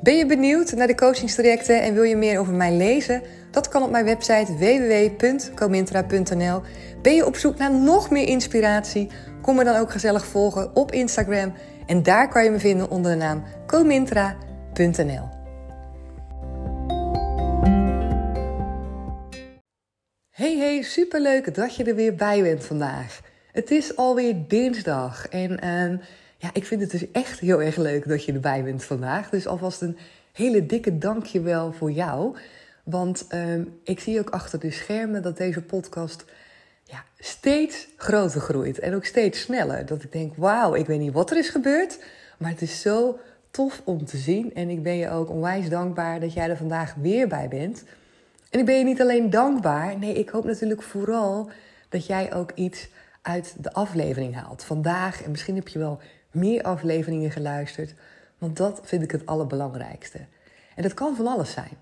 Ben je benieuwd naar de coachingstrajecten en wil je meer over mij lezen? Dat kan op mijn website www.comintra.nl. Ben je op zoek naar nog meer inspiratie? Kom me dan ook gezellig volgen op Instagram. En daar kan je me vinden onder de naam comintra.nl. Hey hey, superleuk dat je er weer bij bent vandaag. Het is alweer dinsdag en ehm, ja, ik vind het dus echt heel erg leuk dat je erbij bent vandaag. Dus alvast een hele dikke dankjewel voor jou. Want ehm, ik zie ook achter de schermen dat deze podcast ja, steeds groter groeit. En ook steeds sneller. Dat ik denk, wauw, ik weet niet wat er is gebeurd. Maar het is zo tof om te zien. En ik ben je ook onwijs dankbaar dat jij er vandaag weer bij bent. En ik ben je niet alleen dankbaar. Nee, ik hoop natuurlijk vooral dat jij ook iets uit de aflevering haalt. Vandaag, en misschien heb je wel meer afleveringen geluisterd. Want dat vind ik het allerbelangrijkste. En dat kan van alles zijn.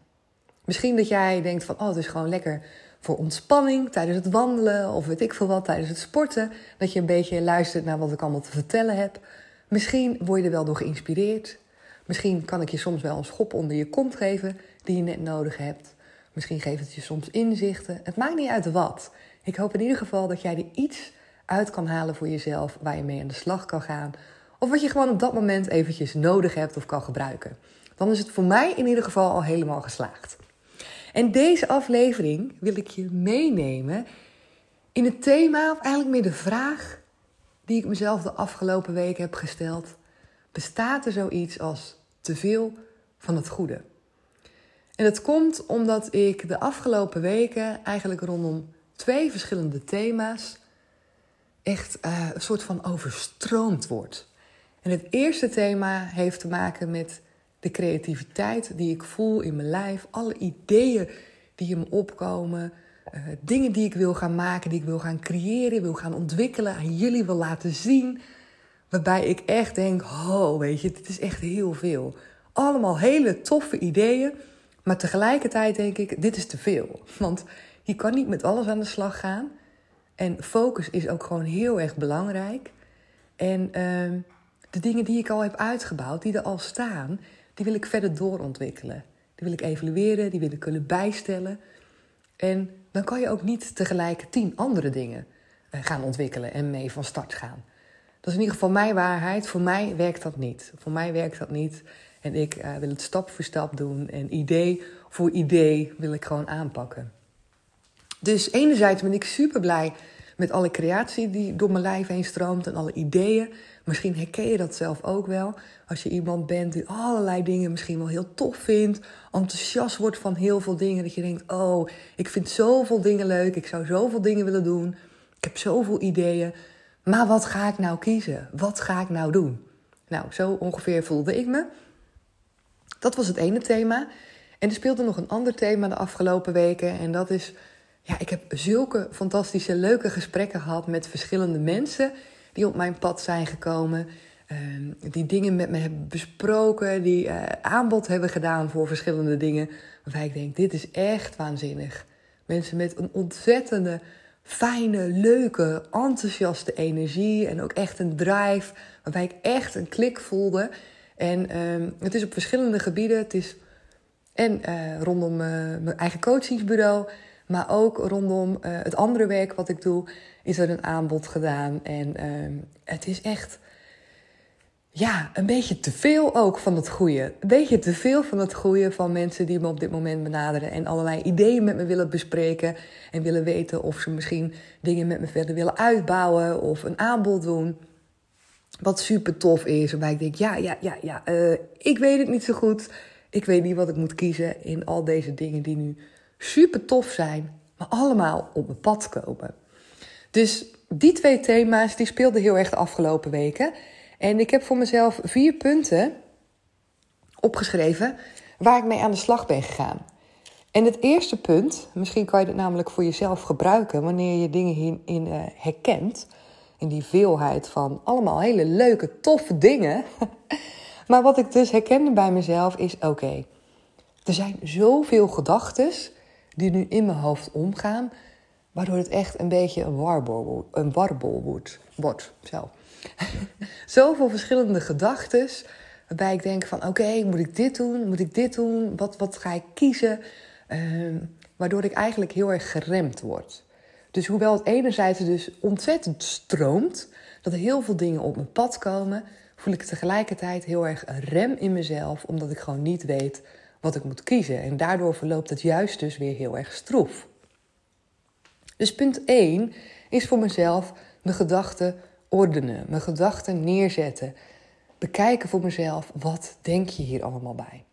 Misschien dat jij denkt van, oh, het is gewoon lekker voor ontspanning tijdens het wandelen of weet ik veel wat, tijdens het sporten. Dat je een beetje luistert naar wat ik allemaal te vertellen heb. Misschien word je er wel door geïnspireerd. Misschien kan ik je soms wel een schop onder je kont geven die je net nodig hebt. Misschien geeft het je soms inzichten. Het maakt niet uit wat. Ik hoop in ieder geval dat jij er iets uit kan halen voor jezelf waar je mee aan de slag kan gaan. Of wat je gewoon op dat moment eventjes nodig hebt of kan gebruiken. Dan is het voor mij in ieder geval al helemaal geslaagd. En deze aflevering wil ik je meenemen in het thema, of eigenlijk meer de vraag die ik mezelf de afgelopen weken heb gesteld. Bestaat er zoiets als te veel van het goede? En dat komt omdat ik de afgelopen weken eigenlijk rondom twee verschillende thema's echt uh, een soort van overstroomd word. En het eerste thema heeft te maken met de creativiteit die ik voel in mijn lijf, alle ideeën die in me opkomen, uh, dingen die ik wil gaan maken, die ik wil gaan creëren, wil gaan ontwikkelen, aan jullie wil laten zien. Waarbij ik echt denk, oh weet je, dit is echt heel veel. Allemaal hele toffe ideeën, maar tegelijkertijd denk ik, dit is te veel. Want je kan niet met alles aan de slag gaan. En focus is ook gewoon heel erg belangrijk. En uh, de dingen die ik al heb uitgebouwd, die er al staan, die wil ik verder doorontwikkelen. Die wil ik evalueren, die wil ik kunnen bijstellen. En dan kan je ook niet tegelijk tien andere dingen uh, gaan ontwikkelen en mee van start gaan. Dat is in ieder geval mijn waarheid. Voor mij werkt dat niet. Voor mij werkt dat niet. En ik uh, wil het stap voor stap doen. En idee voor idee wil ik gewoon aanpakken. Dus enerzijds ben ik super blij met alle creatie die door mijn lijf heen stroomt en alle ideeën. Misschien herken je dat zelf ook wel. Als je iemand bent die allerlei dingen misschien wel heel tof vindt, enthousiast wordt van heel veel dingen, dat je denkt: Oh, ik vind zoveel dingen leuk, ik zou zoveel dingen willen doen, ik heb zoveel ideeën. Maar wat ga ik nou kiezen? Wat ga ik nou doen? Nou, zo ongeveer voelde ik me. Dat was het ene thema. En er speelde nog een ander thema de afgelopen weken. En dat is ja, ik heb zulke fantastische, leuke gesprekken gehad met verschillende mensen die op mijn pad zijn gekomen. Uh, die dingen met me hebben besproken, die uh, aanbod hebben gedaan voor verschillende dingen. Waarbij ik denk, dit is echt waanzinnig. Mensen met een ontzettende, fijne, leuke, enthousiaste energie en ook echt een drive. Waarbij ik echt een klik voelde. En uh, het is op verschillende gebieden. Het is en uh, rondom mijn eigen coachingsbureau. Maar ook rondom uh, het andere werk wat ik doe, is er een aanbod gedaan. En uh, het is echt. ja, een beetje te veel ook van het goede. Een beetje te veel van het goede van mensen die me op dit moment benaderen en allerlei ideeën met me willen bespreken en willen weten of ze misschien dingen met me verder willen uitbouwen of een aanbod doen. Wat super tof is, waarbij ik denk, ja, ja, ja, ja, uh, ik weet het niet zo goed. Ik weet niet wat ik moet kiezen in al deze dingen die nu super tof zijn, maar allemaal op mijn pad komen. Dus die twee thema's die speelden heel erg de afgelopen weken. En ik heb voor mezelf vier punten opgeschreven waar ik mee aan de slag ben gegaan. En het eerste punt, misschien kan je het namelijk voor jezelf gebruiken wanneer je dingen hierin uh, herkent. In die veelheid van allemaal hele leuke, toffe dingen. maar wat ik dus herkende bij mezelf is: oké, er zijn zoveel gedachten die nu in mijn hoofd omgaan, waardoor het echt een beetje een warbel, een warbel wordt. wordt zo. Zoveel verschillende gedachten. Waarbij ik denk van oké, moet ik dit doen? Moet ik dit doen? Wat, wat ga ik kiezen? Uh, waardoor ik eigenlijk heel erg geremd word. Dus hoewel het enerzijds dus ontzettend stroomt, dat er heel veel dingen op mijn pad komen, voel ik tegelijkertijd heel erg een rem in mezelf, omdat ik gewoon niet weet wat ik moet kiezen. En daardoor verloopt het juist dus weer heel erg stroef. Dus punt 1 is voor mezelf mijn gedachten ordenen, mijn gedachten neerzetten. Bekijken voor mezelf, wat denk je hier allemaal bij?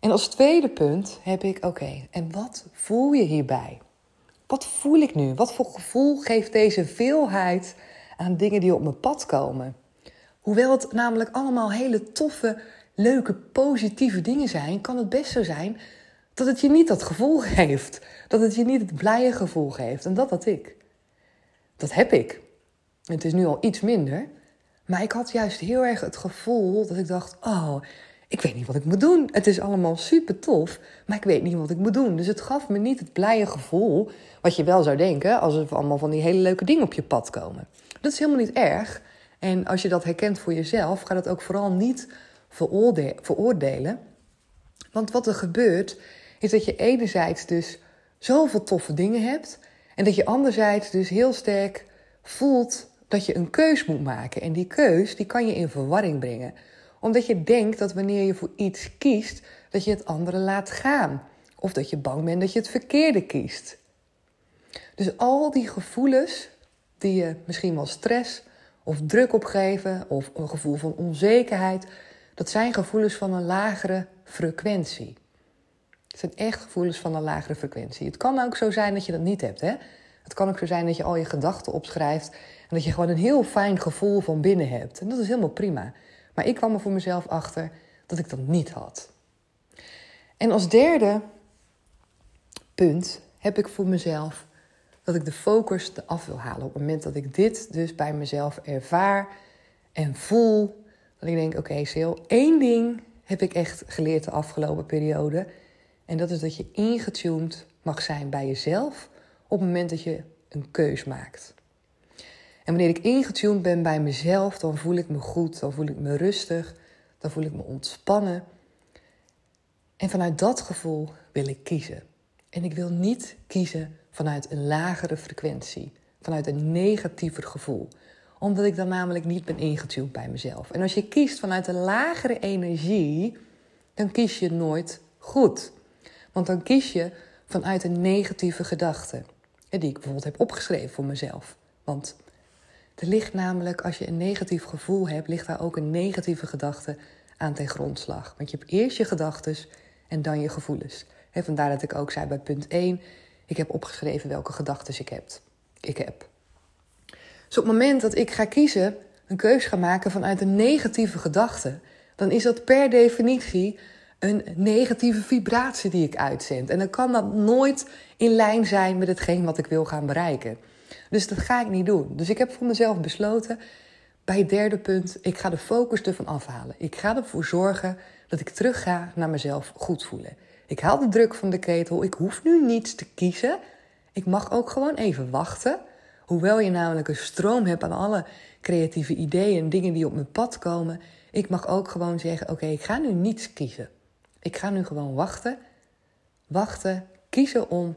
En als tweede punt heb ik, oké, en wat voel je hierbij? Wat voel ik nu? Wat voor gevoel geeft deze veelheid aan dingen die op mijn pad komen? Hoewel het namelijk allemaal hele toffe, leuke, positieve dingen zijn, kan het best zo zijn dat het je niet dat gevoel geeft. Dat het je niet het blije gevoel geeft. En dat had ik. Dat heb ik. Het is nu al iets minder. Maar ik had juist heel erg het gevoel dat ik dacht: oh, ik weet niet wat ik moet doen. Het is allemaal super tof, maar ik weet niet wat ik moet doen. Dus het gaf me niet het blije gevoel, wat je wel zou denken als er allemaal van die hele leuke dingen op je pad komen. Dat is helemaal niet erg. En als je dat herkent voor jezelf, ga dat ook vooral niet veroordelen. Want wat er gebeurt, is dat je enerzijds dus zoveel toffe dingen hebt. En dat je anderzijds dus heel sterk voelt dat je een keus moet maken. En die keus die kan je in verwarring brengen. Omdat je denkt dat wanneer je voor iets kiest, dat je het andere laat gaan. Of dat je bang bent dat je het verkeerde kiest. Dus al die gevoelens die je misschien wel stress of druk opgeven of een gevoel van onzekerheid, dat zijn gevoelens van een lagere frequentie. Het zijn echt gevoelens van een lagere frequentie. Het kan ook zo zijn dat je dat niet hebt. Hè? Het kan ook zo zijn dat je al je gedachten opschrijft en dat je gewoon een heel fijn gevoel van binnen hebt. En dat is helemaal prima. Maar ik kwam er voor mezelf achter dat ik dat niet had. En als derde punt heb ik voor mezelf dat ik de focus eraf wil halen. Op het moment dat ik dit dus bij mezelf ervaar en voel, dat ik denk: oké, okay, Sil, één ding heb ik echt geleerd de afgelopen periode. En dat is dat je ingetuned mag zijn bij jezelf op het moment dat je een keus maakt. En wanneer ik ingetuned ben bij mezelf, dan voel ik me goed, dan voel ik me rustig, dan voel ik me ontspannen. En vanuit dat gevoel wil ik kiezen. En ik wil niet kiezen vanuit een lagere frequentie, vanuit een negatiever gevoel omdat ik dan namelijk niet ben ingetuned bij mezelf. En als je kiest vanuit een lagere energie, dan kies je nooit goed. Want dan kies je vanuit een negatieve gedachte. Die ik bijvoorbeeld heb opgeschreven voor mezelf. Want er ligt namelijk, als je een negatief gevoel hebt, ligt daar ook een negatieve gedachte aan ten grondslag. Want je hebt eerst je gedachten en dan je gevoelens. En vandaar dat ik ook zei bij punt 1, ik heb opgeschreven welke gedachten ik heb. Ik heb. Dus op het moment dat ik ga kiezen, een keuze ga maken vanuit een negatieve gedachte, dan is dat per definitie een negatieve vibratie die ik uitzend. En dan kan dat nooit in lijn zijn met hetgeen wat ik wil gaan bereiken. Dus dat ga ik niet doen. Dus ik heb voor mezelf besloten, bij het derde punt, ik ga de focus ervan afhalen. Ik ga ervoor zorgen dat ik terug ga naar mezelf goed voelen. Ik haal de druk van de ketel. Ik hoef nu niets te kiezen. Ik mag ook gewoon even wachten. Hoewel je namelijk een stroom hebt aan alle creatieve ideeën en dingen die op mijn pad komen. Ik mag ook gewoon zeggen: Oké, ik ga nu niets kiezen. Ik ga nu gewoon wachten. Wachten, kiezen om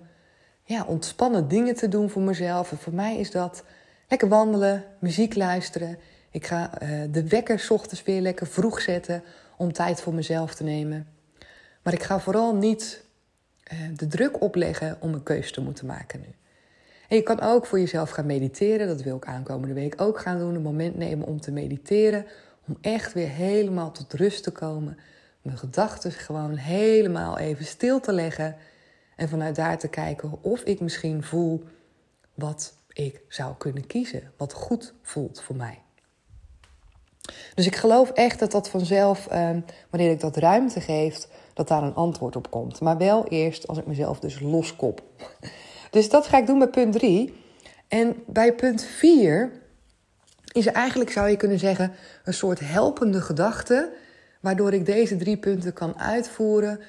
ja, ontspannen dingen te doen voor mezelf. En voor mij is dat lekker wandelen, muziek luisteren Ik ga uh, de wekker ochtends weer lekker vroeg zetten om tijd voor mezelf te nemen. Maar ik ga vooral niet uh, de druk opleggen om een keuze te moeten maken nu. En je kan ook voor jezelf gaan mediteren. Dat wil ik aankomende week ook gaan doen. Een moment nemen om te mediteren. Om echt weer helemaal tot rust te komen. Mijn gedachten gewoon helemaal even stil te leggen. En vanuit daar te kijken of ik misschien voel wat ik zou kunnen kiezen. Wat goed voelt voor mij. Dus ik geloof echt dat dat vanzelf, eh, wanneer ik dat ruimte geef, dat daar een antwoord op komt. Maar wel eerst als ik mezelf dus loskop. Dus dat ga ik doen bij punt 3. En bij punt 4 is eigenlijk, zou je kunnen zeggen, een soort helpende gedachte. Waardoor ik deze drie punten kan uitvoeren.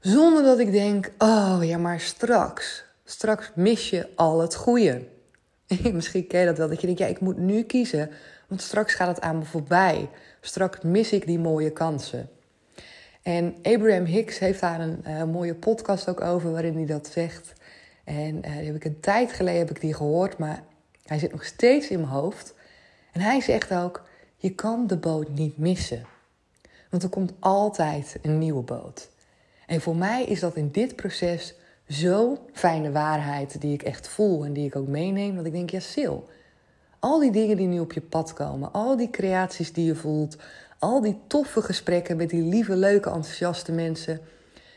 Zonder dat ik denk: oh ja, maar straks. Straks mis je al het goede. Misschien ken je dat wel, dat je denkt: ja, ik moet nu kiezen. Want straks gaat het aan me voorbij. Straks mis ik die mooie kansen. En Abraham Hicks heeft daar een uh, mooie podcast ook over, waarin hij dat zegt. En die heb ik een tijd geleden heb ik die gehoord, maar hij zit nog steeds in mijn hoofd. En hij zegt ook: je kan de boot niet missen. Want er komt altijd een nieuwe boot. En voor mij is dat in dit proces zo'n fijne waarheid die ik echt voel en die ik ook meeneem. Dat ik denk, ja, Sil, al die dingen die nu op je pad komen, al die creaties die je voelt, al die toffe gesprekken met die lieve, leuke, enthousiaste mensen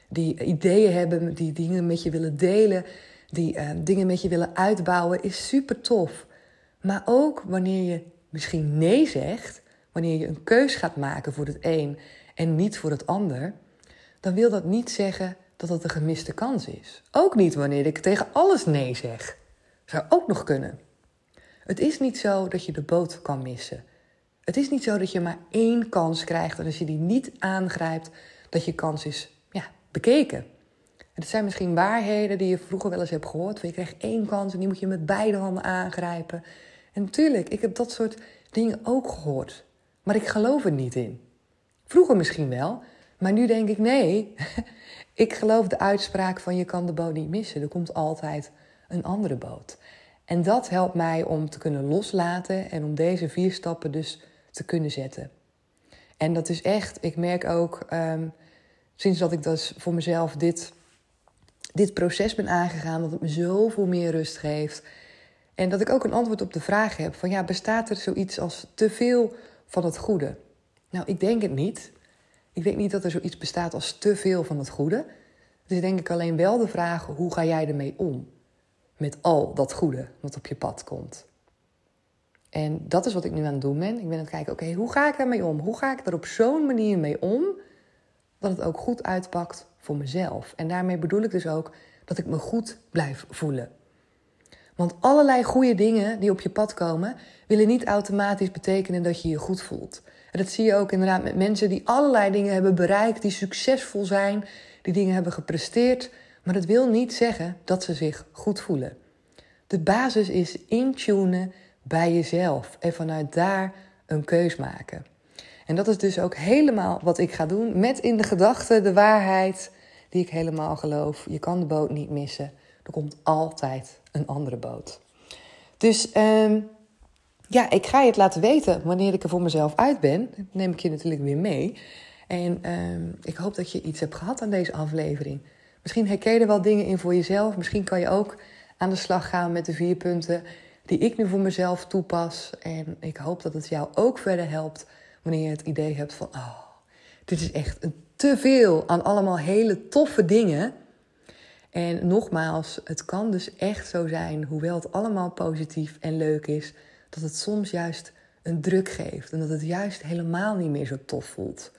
die ideeën hebben, die dingen met je willen delen, die uh, dingen met je willen uitbouwen, is super tof. Maar ook wanneer je misschien nee zegt, wanneer je een keus gaat maken voor het een en niet voor het ander, dan wil dat niet zeggen dat dat een gemiste kans is. Ook niet wanneer ik tegen alles nee zeg. Zou ook nog kunnen. Het is niet zo dat je de boot kan missen. Het is niet zo dat je maar één kans krijgt en als je die niet aangrijpt, dat je kans is ja, bekeken. Het zijn misschien waarheden die je vroeger wel eens hebt gehoord. Je krijgt één kans en die moet je met beide handen aangrijpen. En natuurlijk, ik heb dat soort dingen ook gehoord. Maar ik geloof er niet in. Vroeger misschien wel, maar nu denk ik nee. ik geloof de uitspraak van je kan de boot niet missen. Er komt altijd een andere boot. En dat helpt mij om te kunnen loslaten en om deze vier stappen dus te kunnen zetten. En dat is echt, ik merk ook um, sinds dat ik dus voor mezelf dit, dit proces ben aangegaan, dat het me zoveel meer rust geeft. En dat ik ook een antwoord op de vraag heb: van ja, bestaat er zoiets als te veel van het goede? Nou, ik denk het niet. Ik denk niet dat er zoiets bestaat als te veel van het goede. Is denk ik alleen wel de vraag: hoe ga jij ermee om? Met al dat goede wat op je pad komt. En dat is wat ik nu aan het doen ben. Ik ben aan het kijken, oké, hoe ga ik daarmee om? Hoe ga ik er op zo'n manier mee om dat het ook goed uitpakt voor mezelf? En daarmee bedoel ik dus ook dat ik me goed blijf voelen. Want allerlei goede dingen die op je pad komen, willen niet automatisch betekenen dat je je goed voelt. En dat zie je ook inderdaad met mensen die allerlei dingen hebben bereikt, die succesvol zijn, die dingen hebben gepresteerd. Maar dat wil niet zeggen dat ze zich goed voelen. De basis is intunen bij jezelf en vanuit daar een keus maken. En dat is dus ook helemaal wat ik ga doen, met in de gedachte de waarheid die ik helemaal geloof. Je kan de boot niet missen. Er komt altijd een andere boot. Dus um, ja, ik ga je het laten weten wanneer ik er voor mezelf uit ben. Dat neem ik je natuurlijk weer mee. En um, ik hoop dat je iets hebt gehad aan deze aflevering. Misschien herken je er wel dingen in voor jezelf. Misschien kan je ook aan de slag gaan met de vier punten die ik nu voor mezelf toepas. En ik hoop dat het jou ook verder helpt wanneer je het idee hebt van: oh, dit is echt een te veel aan allemaal hele toffe dingen. En nogmaals, het kan dus echt zo zijn, hoewel het allemaal positief en leuk is, dat het soms juist een druk geeft en dat het juist helemaal niet meer zo tof voelt.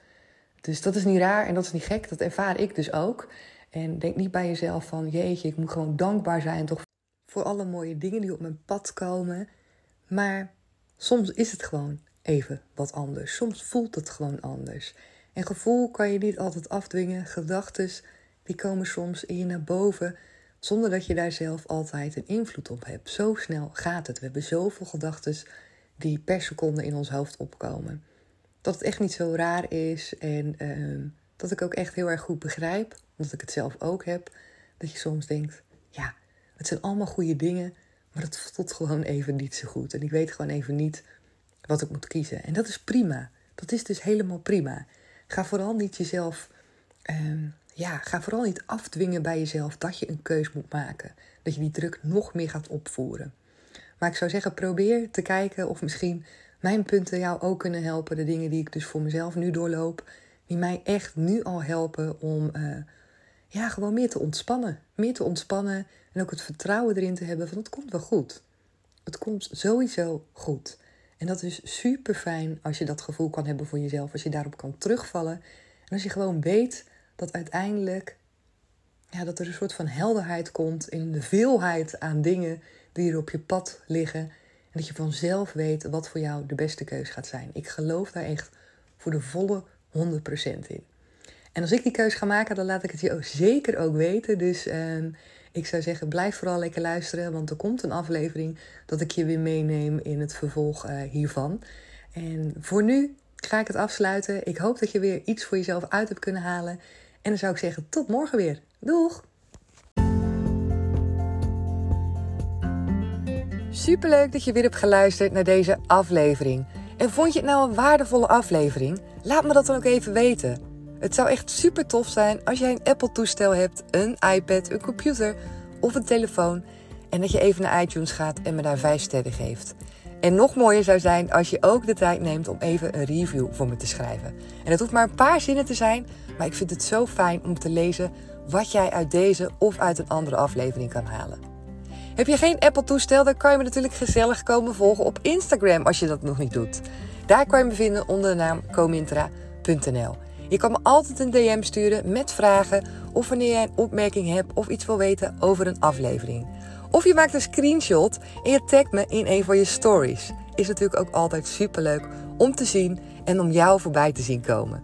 Dus dat is niet raar en dat is niet gek, dat ervaar ik dus ook. En denk niet bij jezelf van, jeetje, ik moet gewoon dankbaar zijn toch voor alle mooie dingen die op mijn pad komen. Maar soms is het gewoon even wat anders. Soms voelt het gewoon anders. En gevoel kan je niet altijd afdwingen. Gedachten die komen soms in je naar boven zonder dat je daar zelf altijd een invloed op hebt. Zo snel gaat het. We hebben zoveel gedachten die per seconde in ons hoofd opkomen. Dat het echt niet zo raar is en uh, dat ik ook echt heel erg goed begrijp, omdat ik het zelf ook heb, dat je soms denkt, ja, het zijn allemaal goede dingen, maar het voelt gewoon even niet zo goed. En ik weet gewoon even niet wat ik moet kiezen. En dat is prima. Dat is dus helemaal prima. Ga vooral niet jezelf, ehm, ja, ga vooral niet afdwingen bij jezelf dat je een keus moet maken. Dat je die druk nog meer gaat opvoeren. Maar ik zou zeggen, probeer te kijken of misschien mijn punten jou ook kunnen helpen. De dingen die ik dus voor mezelf nu doorloop, die mij echt nu al helpen om uh, ja, gewoon meer te ontspannen. Meer te ontspannen en ook het vertrouwen erin te hebben van het komt wel goed. Het komt sowieso goed. En dat is super fijn als je dat gevoel kan hebben voor jezelf, als je daarop kan terugvallen. En als je gewoon weet dat uiteindelijk ja, dat er een soort van helderheid komt in de veelheid aan dingen die er op je pad liggen. En dat je vanzelf weet wat voor jou de beste keus gaat zijn. Ik geloof daar echt voor de volle 100% in. En als ik die keus ga maken, dan laat ik het je zeker ook weten. Dus ehm, ik zou zeggen, blijf vooral lekker luisteren, want er komt een aflevering dat ik je weer meeneem in het vervolg uh, hiervan. En voor nu ga ik het afsluiten. Ik hoop dat je weer iets voor jezelf uit hebt kunnen halen. En dan zou ik zeggen, tot morgen weer. Doeg! Superleuk dat je weer hebt geluisterd naar deze aflevering. En vond je het nou een waardevolle aflevering? Laat me dat dan ook even weten. Het zou echt super tof zijn als jij een Apple-toestel hebt, een iPad, een computer of een telefoon. En dat je even naar iTunes gaat en me daar 5 sterren geeft. En nog mooier zou zijn als je ook de tijd neemt om even een review voor me te schrijven. En dat hoeft maar een paar zinnen te zijn, maar ik vind het zo fijn om te lezen wat jij uit deze of uit een andere aflevering kan halen. Heb je geen Apple-toestel, dan kan je me natuurlijk gezellig komen volgen op Instagram als je dat nog niet doet. Daar kan je me vinden onder de naam comintra.nl. Je kan me altijd een DM sturen met vragen of wanneer jij een opmerking hebt of iets wil weten over een aflevering. Of je maakt een screenshot en je tagt me in een van je stories. Is natuurlijk ook altijd superleuk om te zien en om jou voorbij te zien komen.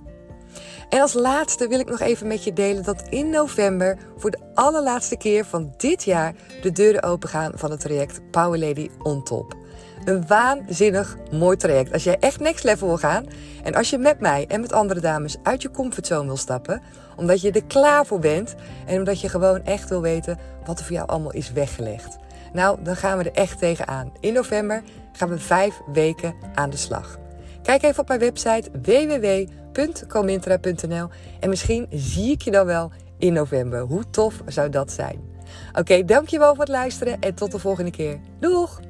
En als laatste wil ik nog even met je delen dat in november voor de allerlaatste keer van dit jaar de deuren opengaan van het traject Power Lady on Top. Een waanzinnig mooi traject. Als jij echt next level wil gaan en als je met mij en met andere dames uit je comfortzone wil stappen, omdat je er klaar voor bent en omdat je gewoon echt wil weten wat er voor jou allemaal is weggelegd. Nou, dan gaan we er echt tegenaan. In november gaan we vijf weken aan de slag. Kijk even op mijn website www.comintra.nl en misschien zie ik je dan wel in november. Hoe tof zou dat zijn? Oké, dankjewel voor het luisteren en tot de volgende keer. Doeg!